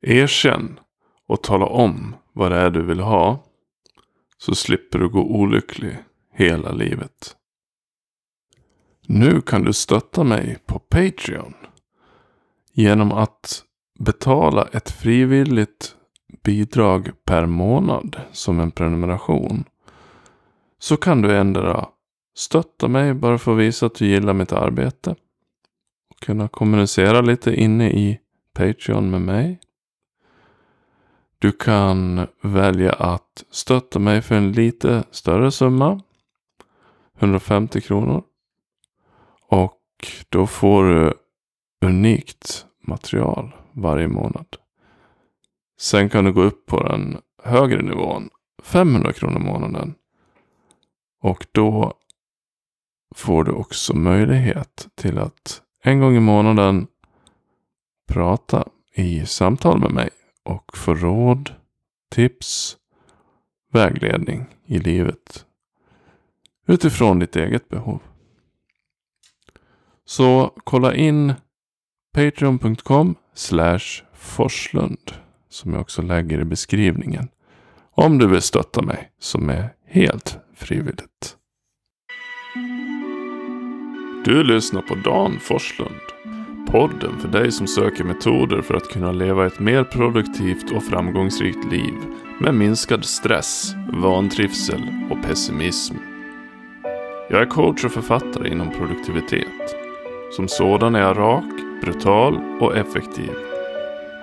Erkänn och tala om vad det är du vill ha. Så slipper du gå olycklig hela livet. Nu kan du stötta mig på Patreon. Genom att betala ett frivilligt bidrag per månad som en prenumeration. Så kan du ändra stötta mig bara för att visa att du gillar mitt arbete. Och kunna kommunicera lite inne i Patreon med mig. Du kan välja att stötta mig för en lite större summa. 150 kronor. Och då får du unikt material varje månad. Sen kan du gå upp på den högre nivån. 500 kronor i månaden. Och då får du också möjlighet till att en gång i månaden prata i samtal med mig och få råd, tips, vägledning i livet utifrån ditt eget behov. Så kolla in patreon.com forslund som jag också lägger i beskrivningen om du vill stötta mig som är helt frivilligt. Du lyssnar på Dan Forslund. Podden för dig som söker metoder för att kunna leva ett mer produktivt och framgångsrikt liv med minskad stress, vantrivsel och pessimism. Jag är coach och författare inom produktivitet. Som sådan är jag rak, brutal och effektiv.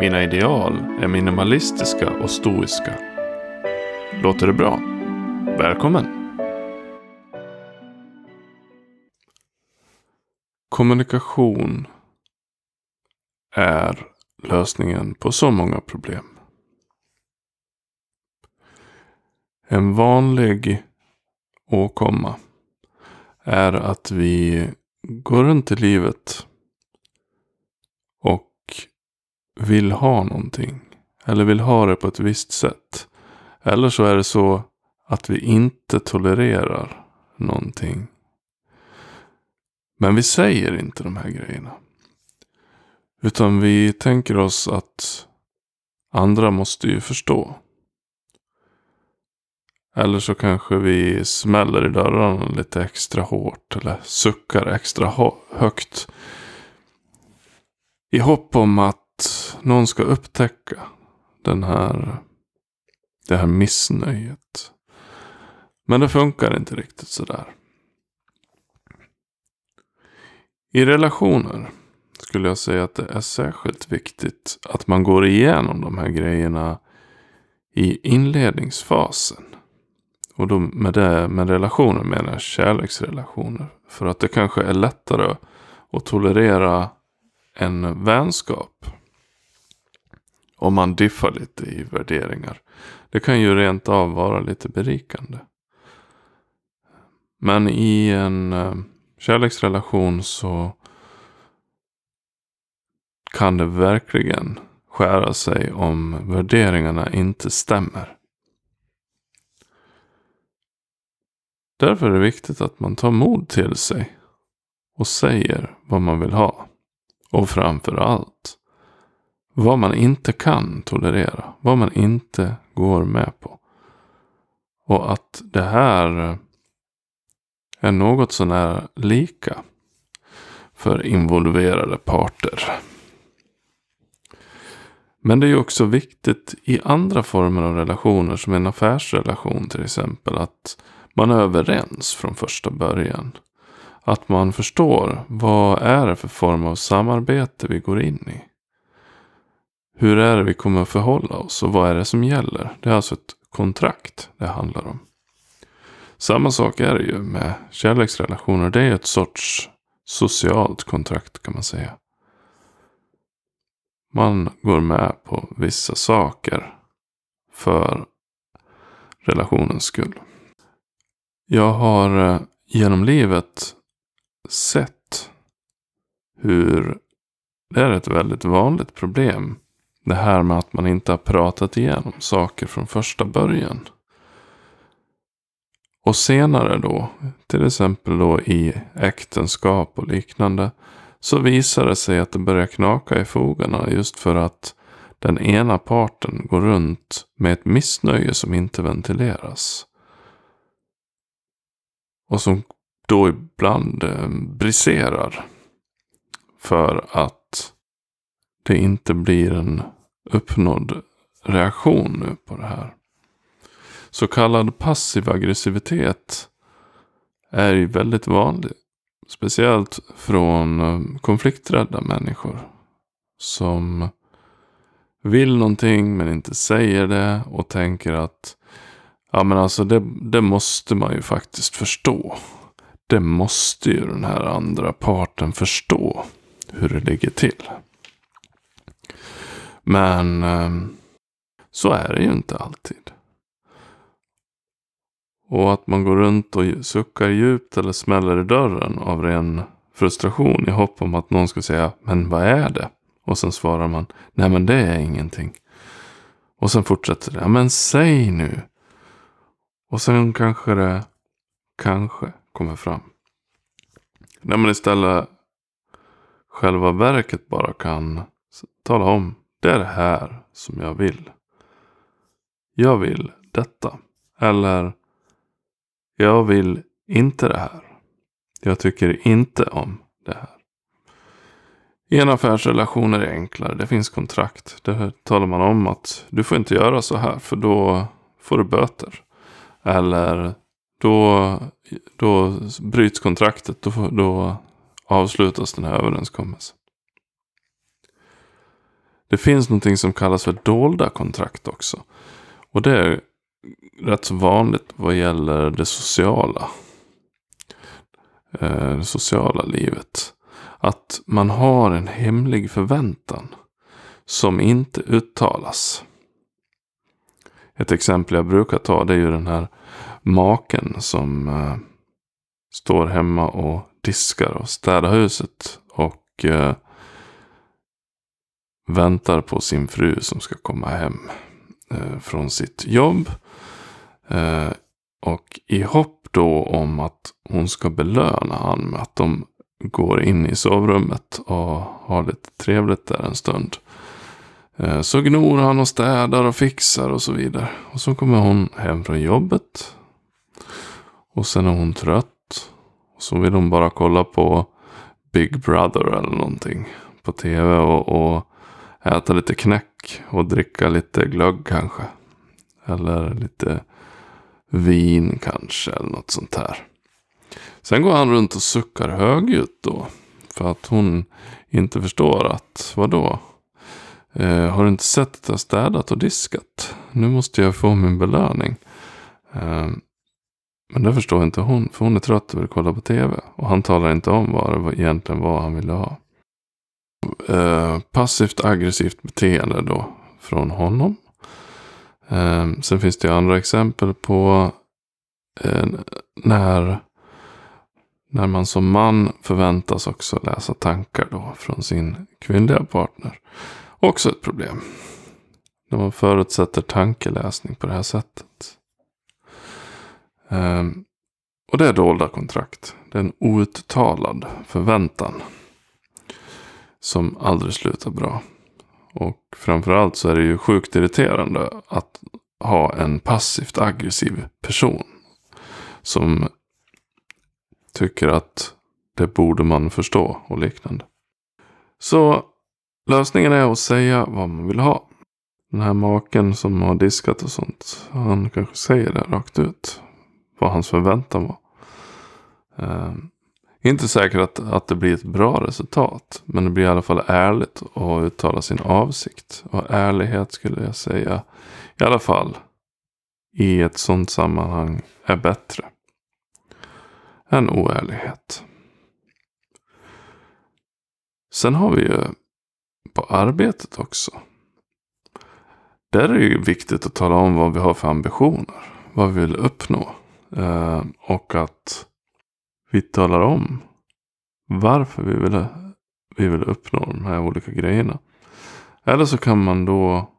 Mina ideal är minimalistiska och stoiska. Låter det bra? Välkommen! Kommunikation är lösningen på så många problem. En vanlig åkomma är att vi går runt i livet och vill ha någonting. Eller vill ha det på ett visst sätt. Eller så är det så att vi inte tolererar någonting. Men vi säger inte de här grejerna. Utan vi tänker oss att andra måste ju förstå. Eller så kanske vi smäller i dörrarna lite extra hårt. Eller suckar extra högt. I hopp om att någon ska upptäcka den här, det här missnöjet. Men det funkar inte riktigt sådär. I relationer skulle jag säga att det är särskilt viktigt att man går igenom de här grejerna i inledningsfasen. Och då med, det, med relationer menar jag kärleksrelationer. För att det kanske är lättare att tolerera en vänskap. Om man diffar lite i värderingar. Det kan ju rent av vara lite berikande. Men i en eh, kärleksrelation så kan det verkligen skära sig om värderingarna inte stämmer. Därför är det viktigt att man tar mod till sig och säger vad man vill ha. Och framför allt vad man inte kan tolerera. Vad man inte går med på. Och att det här är något sånär lika för involverade parter. Men det är ju också viktigt i andra former av relationer, som en affärsrelation till exempel, att man är överens från första början. Att man förstår vad är det för form av samarbete vi går in i. Hur är det vi kommer att förhålla oss och vad är det som gäller? Det är alltså ett kontrakt det handlar om. Samma sak är det ju med kärleksrelationer. Det är ett sorts socialt kontrakt kan man säga. Man går med på vissa saker för relationens skull. Jag har eh, genom livet sett hur det är ett väldigt vanligt problem. Det här med att man inte har pratat igenom saker från första början. Och senare då, till exempel då i äktenskap och liknande, så visar det sig att det börjar knaka i fogarna just för att den ena parten går runt med ett missnöje som inte ventileras. Och som då ibland eh, briserar. För att det inte blir en uppnådd reaktion nu på det här. Så kallad passiv aggressivitet är ju väldigt vanlig. Speciellt från eh, konflikträdda människor. Som vill någonting men inte säger det och tänker att ja men alltså det, det måste man ju faktiskt förstå. Det måste ju den här andra parten förstå hur det ligger till. Men eh, så är det ju inte alltid. Och att man går runt och suckar djupt eller smäller i dörren av ren frustration i hopp om att någon ska säga Men vad är det? Och sen svarar man Nej men det är ingenting. Och sen fortsätter det. Ja men säg nu. Och sen kanske det kanske kommer fram. När man istället själva verket bara kan tala om. Det är det här som jag vill. Jag vill detta. Eller jag vill inte det här. Jag tycker inte om det här. I en affärsrelation är det enklare. Det finns kontrakt. Där talar man om att du får inte göra så här för då får du böter. Eller då, då bryts kontraktet. Då, då avslutas den här överenskommelsen. Det finns någonting som kallas för dolda kontrakt också. Och det är rätt så vanligt vad gäller det sociala. Eh, det sociala livet. Att man har en hemlig förväntan. Som inte uttalas. Ett exempel jag brukar ta det är ju den här maken som eh, står hemma och diskar och städar huset. Och eh, väntar på sin fru som ska komma hem eh, från sitt jobb. Eh, och i hopp då om att hon ska belöna han med att de går in i sovrummet och har lite trevligt där en stund. Eh, så gnor han och städar och fixar och så vidare. Och så kommer hon hem från jobbet. Och sen är hon trött. Och så vill hon bara kolla på Big Brother eller någonting på tv. Och, och äta lite knäck och dricka lite glögg kanske. Eller lite vin kanske eller något sånt här. Sen går han runt och suckar högljutt då. För att hon inte förstår att, vadå? Eh, har du inte sett att jag städat och diskat? Nu måste jag få min belöning. Eh, men det förstår inte hon, för hon är trött och vill kolla på tv. Och han talar inte om vad det egentligen var han ville ha. Eh, passivt aggressivt beteende då från honom. Eh, sen finns det andra exempel på eh, när, när man som man förväntas också läsa tankar då från sin kvinnliga partner. Också ett problem. När man förutsätter tankeläsning på det här sättet. Ehm, och det är dolda kontrakt. Det är en outtalad förväntan. Som aldrig slutar bra. Och framförallt så är det ju sjukt irriterande att ha en passivt aggressiv person. Som tycker att det borde man förstå och liknande. Så lösningen är att säga vad man vill ha. Den här maken som har diskat och sånt. Han kanske säger det rakt ut. Vad hans förväntan var. Um, inte säkert att, att det blir ett bra resultat. Men det blir i alla fall ärligt att uttala sin avsikt. Och ärlighet skulle jag säga. I alla fall i ett sånt sammanhang är bättre. Än oärlighet. Sen har vi ju på arbetet också. Där är det ju viktigt att tala om vad vi har för ambitioner. Vad vi vill uppnå. Eh, och att vi talar om varför vi vill, vi vill uppnå de här olika grejerna. Eller så kan man då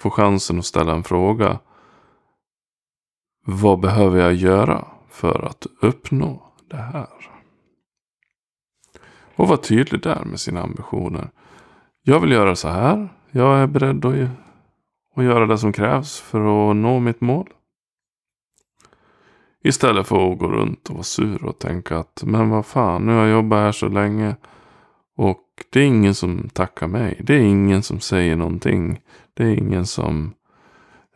få chansen att ställa en fråga. Vad behöver jag göra för att uppnå det här? Och vara tydlig där med sina ambitioner. Jag vill göra så här. Jag är beredd att, att göra det som krävs för att nå mitt mål. Istället för att gå runt och vara sur och tänka att men vad fan, nu har jag jobbat här så länge. Och det är ingen som tackar mig. Det är ingen som säger någonting. Det är ingen som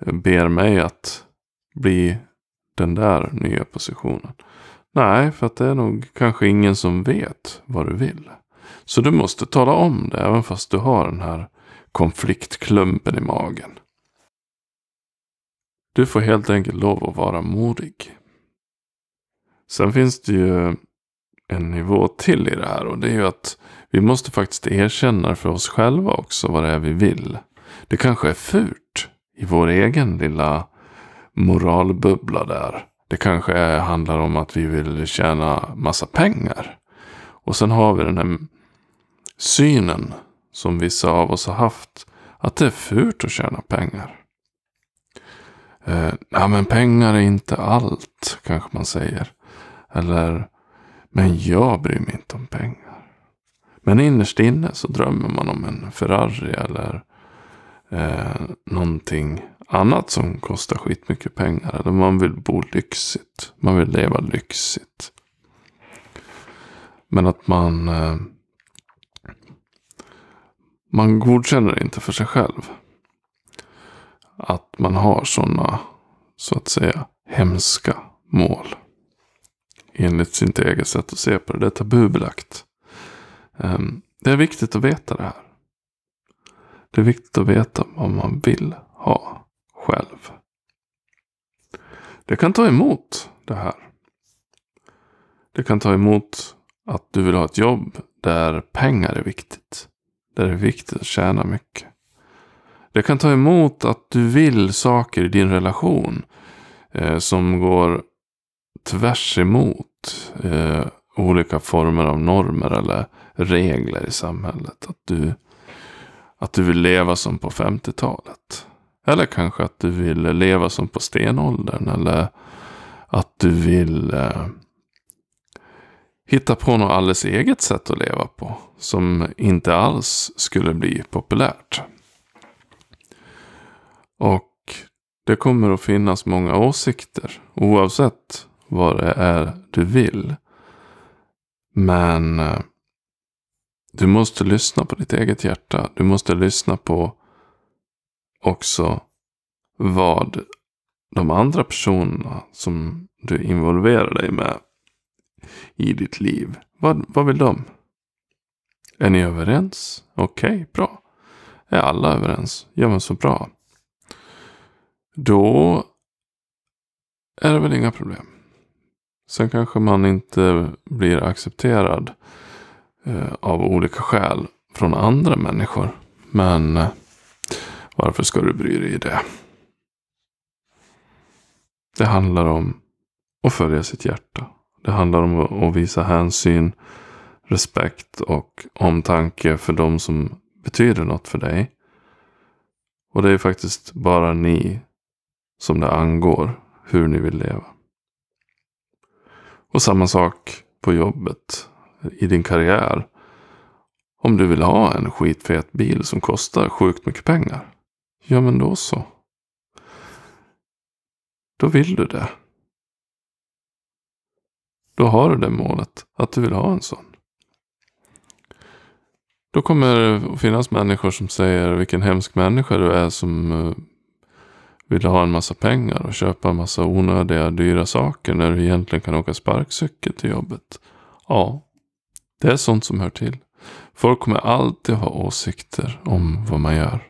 ber mig att bli den där nya positionen. Nej, för att det är nog kanske ingen som vet vad du vill. Så du måste tala om det även fast du har den här konfliktklumpen i magen. Du får helt enkelt lov att vara modig. Sen finns det ju en nivå till i det här och det är ju att vi måste faktiskt erkänna för oss själva också vad det är vi vill. Det kanske är fult i vår egen lilla moralbubbla där. Det kanske är, handlar om att vi vill tjäna massa pengar. Och sen har vi den här synen som vissa av oss har haft. Att det är fult att tjäna pengar. Eh, ja, men pengar är inte allt, kanske man säger. Eller, men jag bryr mig inte om pengar. Men innerst inne så drömmer man om en Ferrari eller eh, någonting annat som kostar skitmycket pengar. Eller man vill bo lyxigt. Man vill leva lyxigt. Men att man eh, man godkänner inte för sig själv. Att man har sådana, så att säga, hemska mål. Enligt sitt eget sätt att se på det. Det är tabubelagt. Ehm, det är viktigt att veta det här. Det är viktigt att veta vad man vill ha själv. Det kan ta emot det här. Det kan ta emot att du vill ha ett jobb där pengar är viktigt. Där det är viktigt att tjäna mycket. Det kan ta emot att du vill saker i din relation eh, som går tvärs emot eh, olika former av normer eller regler i samhället. Att du, att du vill leva som på 50-talet. Eller kanske att du vill leva som på stenåldern. Eller att du vill eh, hitta på något alldeles eget sätt att leva på. Som inte alls skulle bli populärt. Och det kommer att finnas många åsikter. Oavsett vad det är du vill. Men eh, du måste lyssna på ditt eget hjärta. Du måste lyssna på också vad de andra personerna som du involverar dig med i ditt liv. Vad, vad vill de? Är ni överens? Okej, okay, bra. Är alla överens? Ja, men så bra. Då är det väl inga problem. Sen kanske man inte blir accepterad eh, av olika skäl från andra människor. Men eh, varför ska du bry dig i det? Det handlar om att följa sitt hjärta. Det handlar om att visa hänsyn, respekt och omtanke för de som betyder något för dig. Och det är faktiskt bara ni som det angår hur ni vill leva. Och samma sak på jobbet, i din karriär. Om du vill ha en skitfet bil som kostar sjukt mycket pengar. Ja men då så. Då vill du det. Då har du det målet, att du vill ha en sån. Då kommer det att finnas människor som säger vilken hemsk människa du är som eh, vill ha en massa pengar och köpa en massa onödiga dyra saker när du egentligen kan åka sparkcykel till jobbet. Ja, det är sånt som hör till. Folk kommer alltid ha åsikter om vad man gör.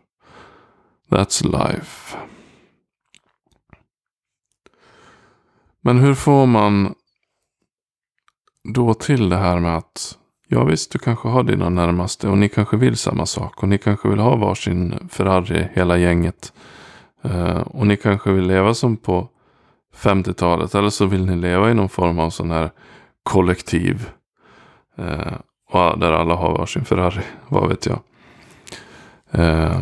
That's life. Men hur får man då till det här med att ja visst, du kanske har dina närmaste och ni kanske vill samma sak och ni kanske vill ha varsin Ferrari hela gänget. Eh, och ni kanske vill leva som på 50-talet eller så vill ni leva i någon form av sån här kollektiv. Eh, och där alla har varsin Ferrari, vad vet jag. Eh,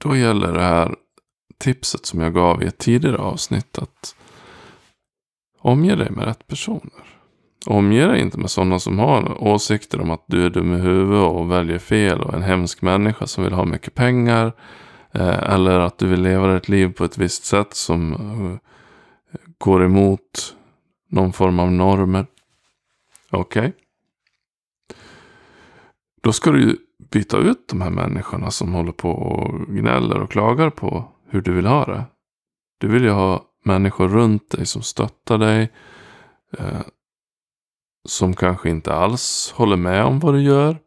då gäller det här tipset som jag gav i ett tidigare avsnitt att omge dig med rätt personer. Omge dig inte med sådana som har åsikter om att du är dum i huvudet och väljer fel och en hemsk människa som vill ha mycket pengar. Eh, eller att du vill leva ditt liv på ett visst sätt som eh, går emot någon form av normer. Okej. Okay. Då ska du byta ut de här människorna som håller på och gnäller och klagar på hur du vill ha det. Du vill ju ha människor runt dig som stöttar dig. Eh, som kanske inte alls håller med om vad du gör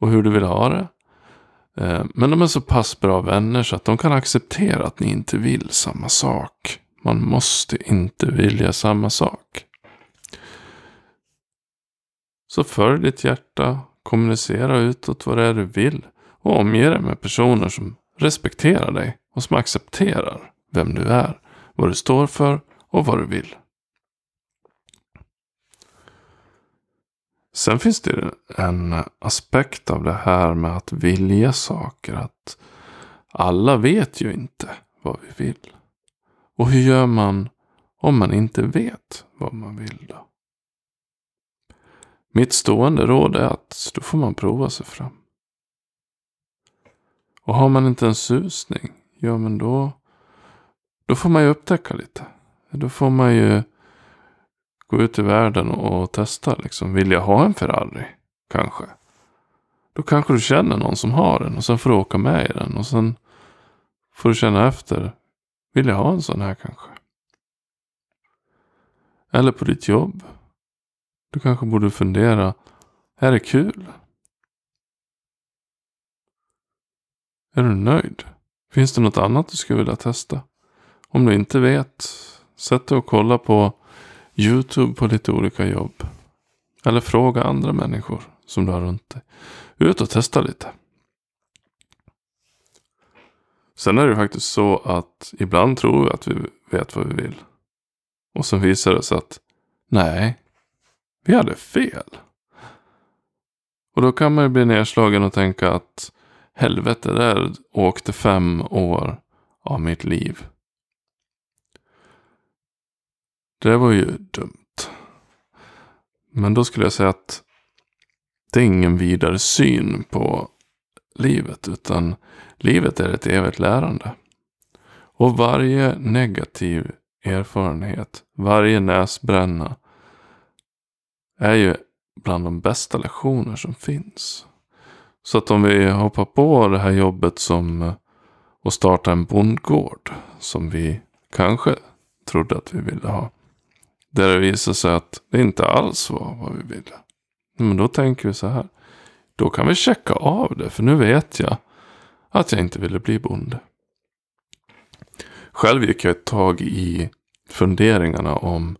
och hur du vill ha det. Eh, men de är så pass bra vänner så att de kan acceptera att ni inte vill samma sak. Man måste inte vilja samma sak. Så följ ditt hjärta, kommunicera utåt vad det är du vill och omge dig med personer som respekterar dig och som accepterar vem du är, vad du står för och vad du vill. Sen finns det en aspekt av det här med att vilja saker. Att alla vet ju inte vad vi vill. Och hur gör man om man inte vet vad man vill då? Mitt stående råd är att då får man prova sig fram. Och har man inte en susning, ja men då, då får man ju upptäcka lite. Då får man ju gå ut i världen och testa. Liksom. Vill jag ha en Ferrari? Kanske. Då kanske du känner någon som har den och sen får du åka med i den. Och sen får du känna efter. Vill jag ha en sån här kanske? Eller på ditt jobb. Du kanske borde fundera. Är det kul? Är du nöjd? Finns det något annat du skulle vilja testa? Om du inte vet, sätt dig och kolla på YouTube på lite olika jobb. Eller fråga andra människor som du har runt dig. Ut och testa lite. Sen är det faktiskt så att ibland tror vi att vi vet vad vi vill. Och sen visar det sig att nej, vi hade fel. Och då kan man ju bli nedslagen och tänka att helvete, där åkte fem år av mitt liv. Det var ju dumt. Men då skulle jag säga att det är ingen vidare syn på livet. Utan livet är ett evigt lärande. Och varje negativ erfarenhet, varje näsbränna är ju bland de bästa lektioner som finns. Så att om vi hoppar på det här jobbet som att starta en bondgård som vi kanske trodde att vi ville ha. Där det visar sig att det inte alls var vad vi ville. Men då tänker vi så här. Då kan vi checka av det. För nu vet jag att jag inte ville bli bonde. Själv gick jag ett tag i funderingarna om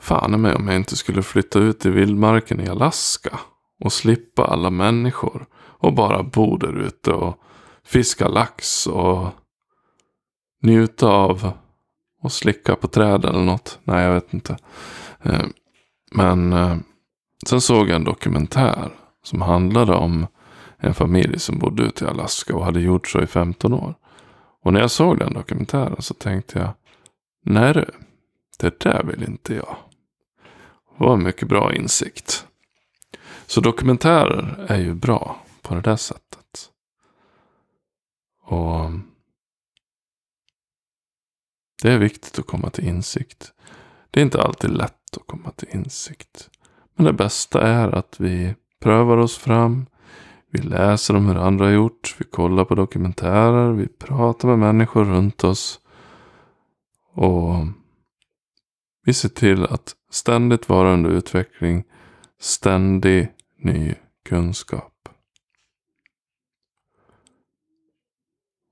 fan mig om jag inte skulle flytta ut i vildmarken i Alaska. Och slippa alla människor. Och bara bo där ute och fiska lax och njuta av och slicka på träd eller något. Nej, jag vet inte. Eh, men eh, sen såg jag en dokumentär som handlade om en familj som bodde ute i Alaska och hade gjort så i 15 år. Och när jag såg den dokumentären så tänkte jag, nej du, det där vill inte jag. Det var en mycket bra insikt. Så dokumentärer är ju bra på det där sättet. Och det är viktigt att komma till insikt. Det är inte alltid lätt att komma till insikt. Men det bästa är att vi prövar oss fram. Vi läser om hur andra har gjort. Vi kollar på dokumentärer. Vi pratar med människor runt oss. Och vi ser till att ständigt vara under utveckling. Ständig ny kunskap.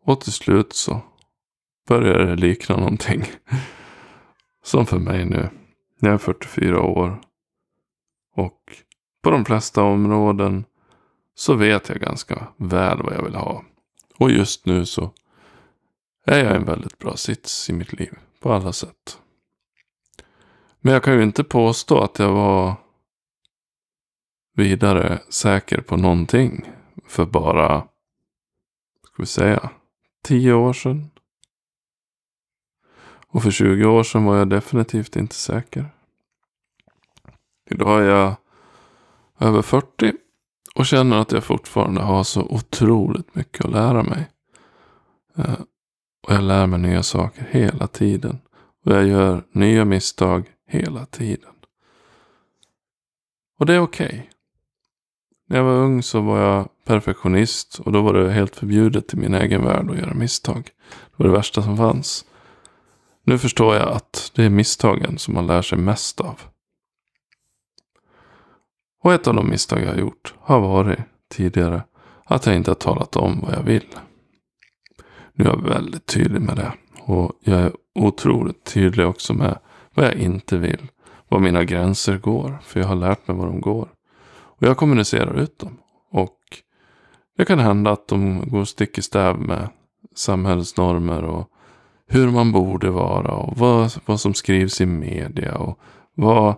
Och till slut så börjar det likna någonting. Som för mig nu. Jag är 44 år. Och på de flesta områden så vet jag ganska väl vad jag vill ha. Och just nu så är jag i en väldigt bra sits i mitt liv. På alla sätt. Men jag kan ju inte påstå att jag var vidare säker på någonting. För bara, ska vi säga, tio år sedan. Och för 20 år sedan var jag definitivt inte säker. Idag är jag över 40 och känner att jag fortfarande har så otroligt mycket att lära mig. Eh, och jag lär mig nya saker hela tiden. Och jag gör nya misstag hela tiden. Och det är okej. Okay. När jag var ung så var jag perfektionist och då var det helt förbjudet i min egen värld att göra misstag. Det var det värsta som fanns. Nu förstår jag att det är misstagen som man lär sig mest av. Och ett av de misstag jag har gjort har varit tidigare att jag inte har talat om vad jag vill. Nu är jag väldigt tydlig med det. Och jag är otroligt tydlig också med vad jag inte vill. Var mina gränser går. För jag har lärt mig var de går. Och jag kommunicerar ut dem. Och det kan hända att de går stick i stäv med samhällsnormer och hur man borde vara och vad, vad som skrivs i media och vad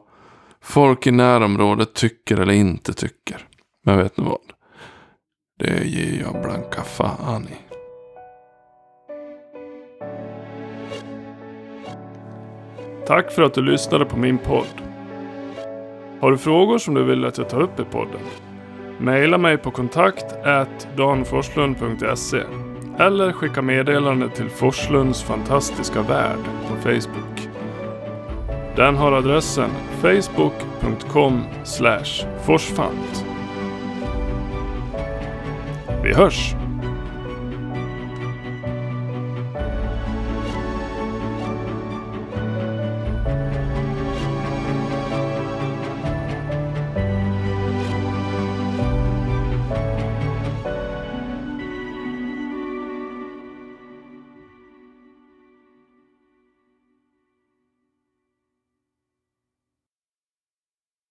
folk i närområdet tycker eller inte tycker. Men vet ni vad? Det ger jag blanka fan i. Tack för att du lyssnade på min podd. Har du frågor som du vill att jag tar upp i podden? Maila mig på kontakt danforslund.se eller skicka meddelande till Forslunds fantastiska värld på Facebook. Den har adressen facebook.com forsfant. Vi hörs!